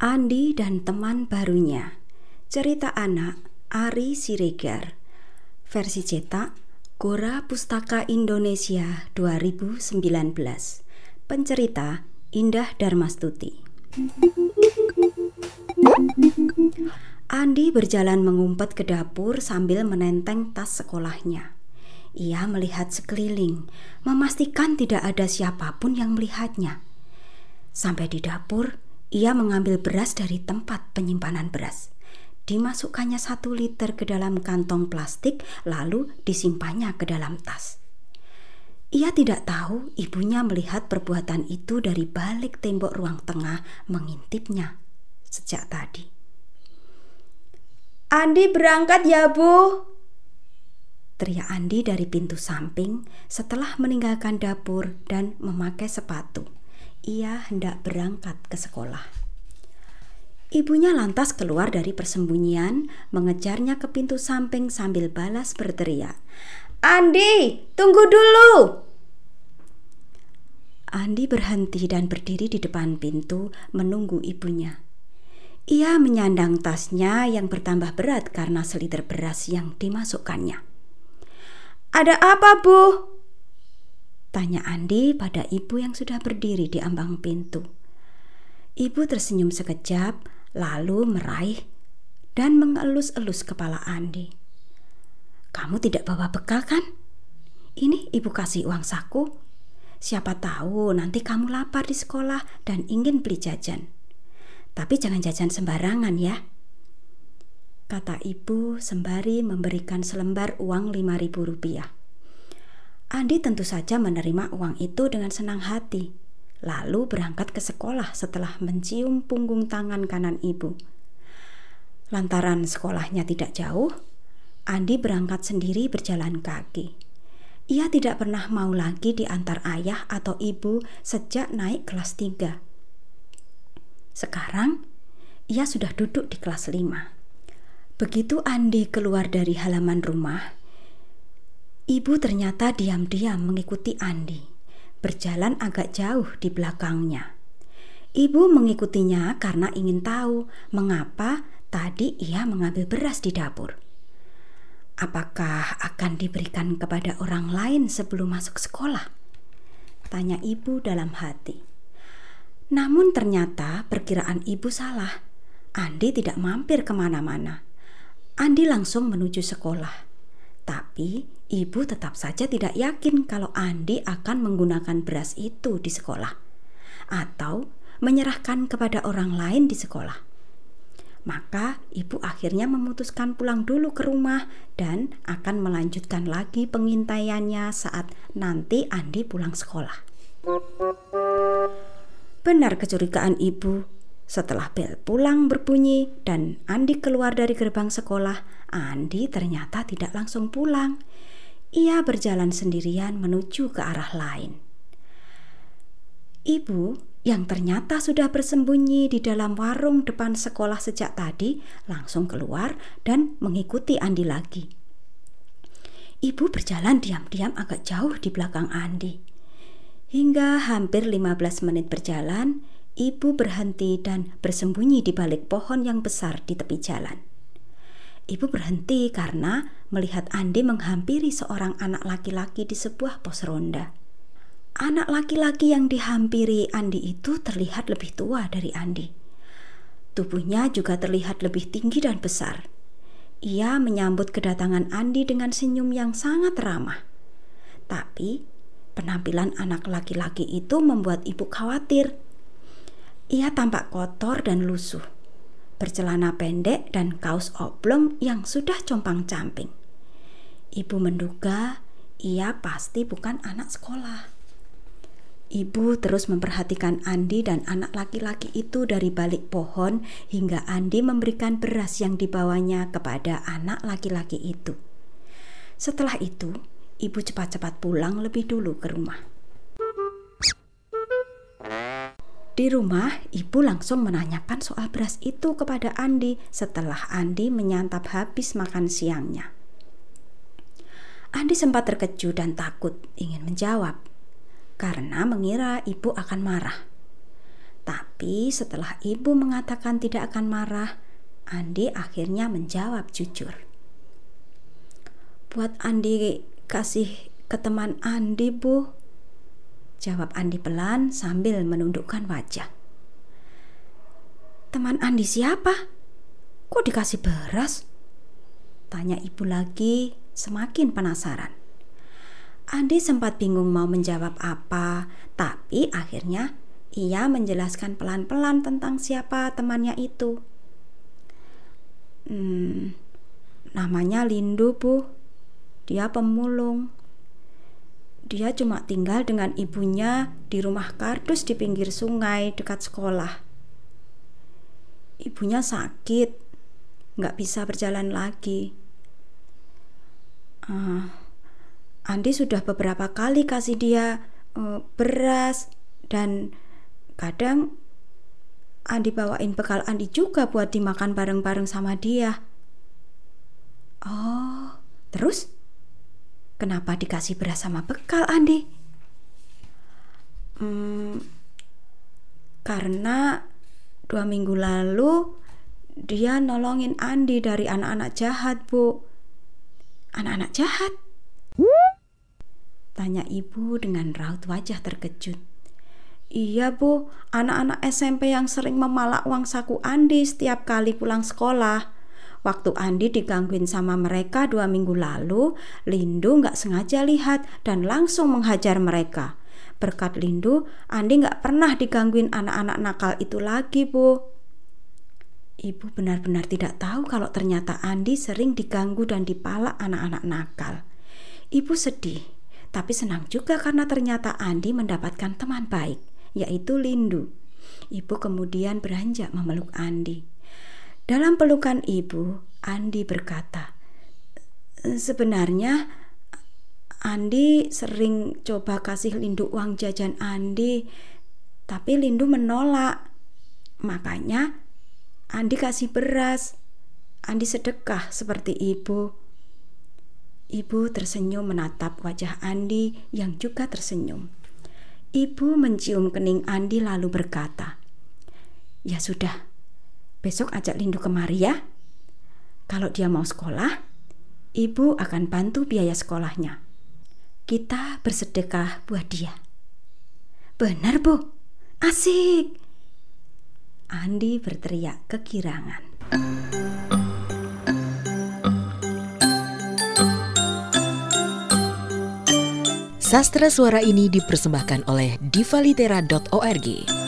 Andi dan teman barunya. Cerita anak Ari Siregar. Versi cetak Gora Pustaka Indonesia 2019. Pencerita Indah Darmastuti. Andi berjalan mengumpet ke dapur sambil menenteng tas sekolahnya. Ia melihat sekeliling, memastikan tidak ada siapa pun yang melihatnya. Sampai di dapur, ia mengambil beras dari tempat penyimpanan beras. Dimasukkannya satu liter ke dalam kantong plastik, lalu disimpannya ke dalam tas. Ia tidak tahu ibunya melihat perbuatan itu dari balik tembok ruang tengah mengintipnya sejak tadi. Andi berangkat ya bu Teriak Andi dari pintu samping setelah meninggalkan dapur dan memakai sepatu ia hendak berangkat ke sekolah. Ibunya lantas keluar dari persembunyian, mengejarnya ke pintu samping sambil balas berteriak, "Andi, tunggu dulu!" Andi berhenti dan berdiri di depan pintu menunggu ibunya. Ia menyandang tasnya yang bertambah berat karena seliter beras yang dimasukkannya. "Ada apa, Bu?" Tanya Andi pada ibu yang sudah berdiri di ambang pintu. Ibu tersenyum sekejap, lalu meraih dan mengelus-elus kepala Andi. Kamu tidak bawa bekal kan? Ini ibu kasih uang saku. Siapa tahu nanti kamu lapar di sekolah dan ingin beli jajan. Tapi jangan jajan sembarangan ya. Kata ibu sembari memberikan selembar uang lima ribu rupiah. Andi tentu saja menerima uang itu dengan senang hati, lalu berangkat ke sekolah setelah mencium punggung tangan kanan ibu. Lantaran sekolahnya tidak jauh, Andi berangkat sendiri berjalan kaki. Ia tidak pernah mau lagi diantar ayah atau ibu sejak naik kelas 3. Sekarang, ia sudah duduk di kelas 5. Begitu Andi keluar dari halaman rumah, Ibu ternyata diam-diam mengikuti Andi, berjalan agak jauh di belakangnya. Ibu mengikutinya karena ingin tahu mengapa tadi ia mengambil beras di dapur. Apakah akan diberikan kepada orang lain sebelum masuk sekolah? Tanya ibu dalam hati. Namun ternyata perkiraan ibu salah. Andi tidak mampir ke mana-mana. Andi langsung menuju sekolah. Tapi Ibu tetap saja tidak yakin kalau Andi akan menggunakan beras itu di sekolah atau menyerahkan kepada orang lain di sekolah. Maka ibu akhirnya memutuskan pulang dulu ke rumah dan akan melanjutkan lagi pengintaiannya saat nanti Andi pulang sekolah. Benar kecurigaan ibu. Setelah bel pulang berbunyi dan Andi keluar dari gerbang sekolah, Andi ternyata tidak langsung pulang ia berjalan sendirian menuju ke arah lain. Ibu yang ternyata sudah bersembunyi di dalam warung depan sekolah sejak tadi langsung keluar dan mengikuti Andi lagi. Ibu berjalan diam-diam agak jauh di belakang Andi. Hingga hampir 15 menit berjalan, ibu berhenti dan bersembunyi di balik pohon yang besar di tepi jalan. Ibu berhenti karena melihat Andi menghampiri seorang anak laki-laki di sebuah pos ronda. Anak laki-laki yang dihampiri Andi itu terlihat lebih tua dari Andi. Tubuhnya juga terlihat lebih tinggi dan besar. Ia menyambut kedatangan Andi dengan senyum yang sangat ramah. Tapi penampilan anak laki-laki itu membuat ibu khawatir. Ia tampak kotor dan lusuh bercelana pendek dan kaos oblong yang sudah compang-camping. Ibu menduga ia pasti bukan anak sekolah. Ibu terus memperhatikan Andi dan anak laki-laki itu dari balik pohon hingga Andi memberikan beras yang dibawanya kepada anak laki-laki itu. Setelah itu, ibu cepat-cepat pulang lebih dulu ke rumah. Di rumah, ibu langsung menanyakan soal beras itu kepada Andi setelah Andi menyantap habis makan siangnya. Andi sempat terkejut dan takut ingin menjawab karena mengira ibu akan marah. Tapi setelah ibu mengatakan tidak akan marah, Andi akhirnya menjawab jujur. Buat Andi kasih ke teman Andi, Bu. Jawab Andi pelan sambil menundukkan wajah. Teman Andi siapa? Kok dikasih beras? Tanya ibu lagi, semakin penasaran. Andi sempat bingung mau menjawab apa, tapi akhirnya ia menjelaskan pelan-pelan tentang siapa temannya itu. Hmm, namanya Lindu, Bu. Dia pemulung. Dia cuma tinggal dengan ibunya di rumah kardus di pinggir sungai dekat sekolah. Ibunya sakit, nggak bisa berjalan lagi. Uh, Andi sudah beberapa kali kasih dia uh, beras dan kadang Andi bawain bekal Andi juga buat dimakan bareng-bareng sama dia. Oh, terus? Kenapa dikasih beras sama bekal, Andi? Hmm, karena dua minggu lalu dia nolongin Andi dari anak-anak jahat, Bu. Anak-anak jahat? Tanya ibu dengan raut wajah terkejut. Iya bu, anak-anak SMP yang sering memalak uang saku Andi setiap kali pulang sekolah. Waktu Andi digangguin sama mereka dua minggu lalu, Lindu nggak sengaja lihat dan langsung menghajar mereka. Berkat Lindu, Andi nggak pernah digangguin anak-anak nakal itu lagi, Bu. Ibu benar-benar tidak tahu kalau ternyata Andi sering diganggu dan dipalak anak-anak nakal. Ibu sedih, tapi senang juga karena ternyata Andi mendapatkan teman baik, yaitu Lindu. Ibu kemudian beranjak memeluk Andi. Dalam pelukan ibu, Andi berkata, "Sebenarnya Andi sering coba kasih Lindu uang jajan Andi, tapi Lindu menolak. Makanya Andi kasih beras. Andi sedekah seperti ibu." Ibu tersenyum menatap wajah Andi yang juga tersenyum. Ibu mencium kening Andi lalu berkata, "Ya sudah, Besok ajak Lindu kemari ya. Kalau dia mau sekolah, ibu akan bantu biaya sekolahnya. Kita bersedekah buat dia. Benar, Bu. Asik. Andi berteriak kegirangan. Sastra suara ini dipersembahkan oleh divalitera.org.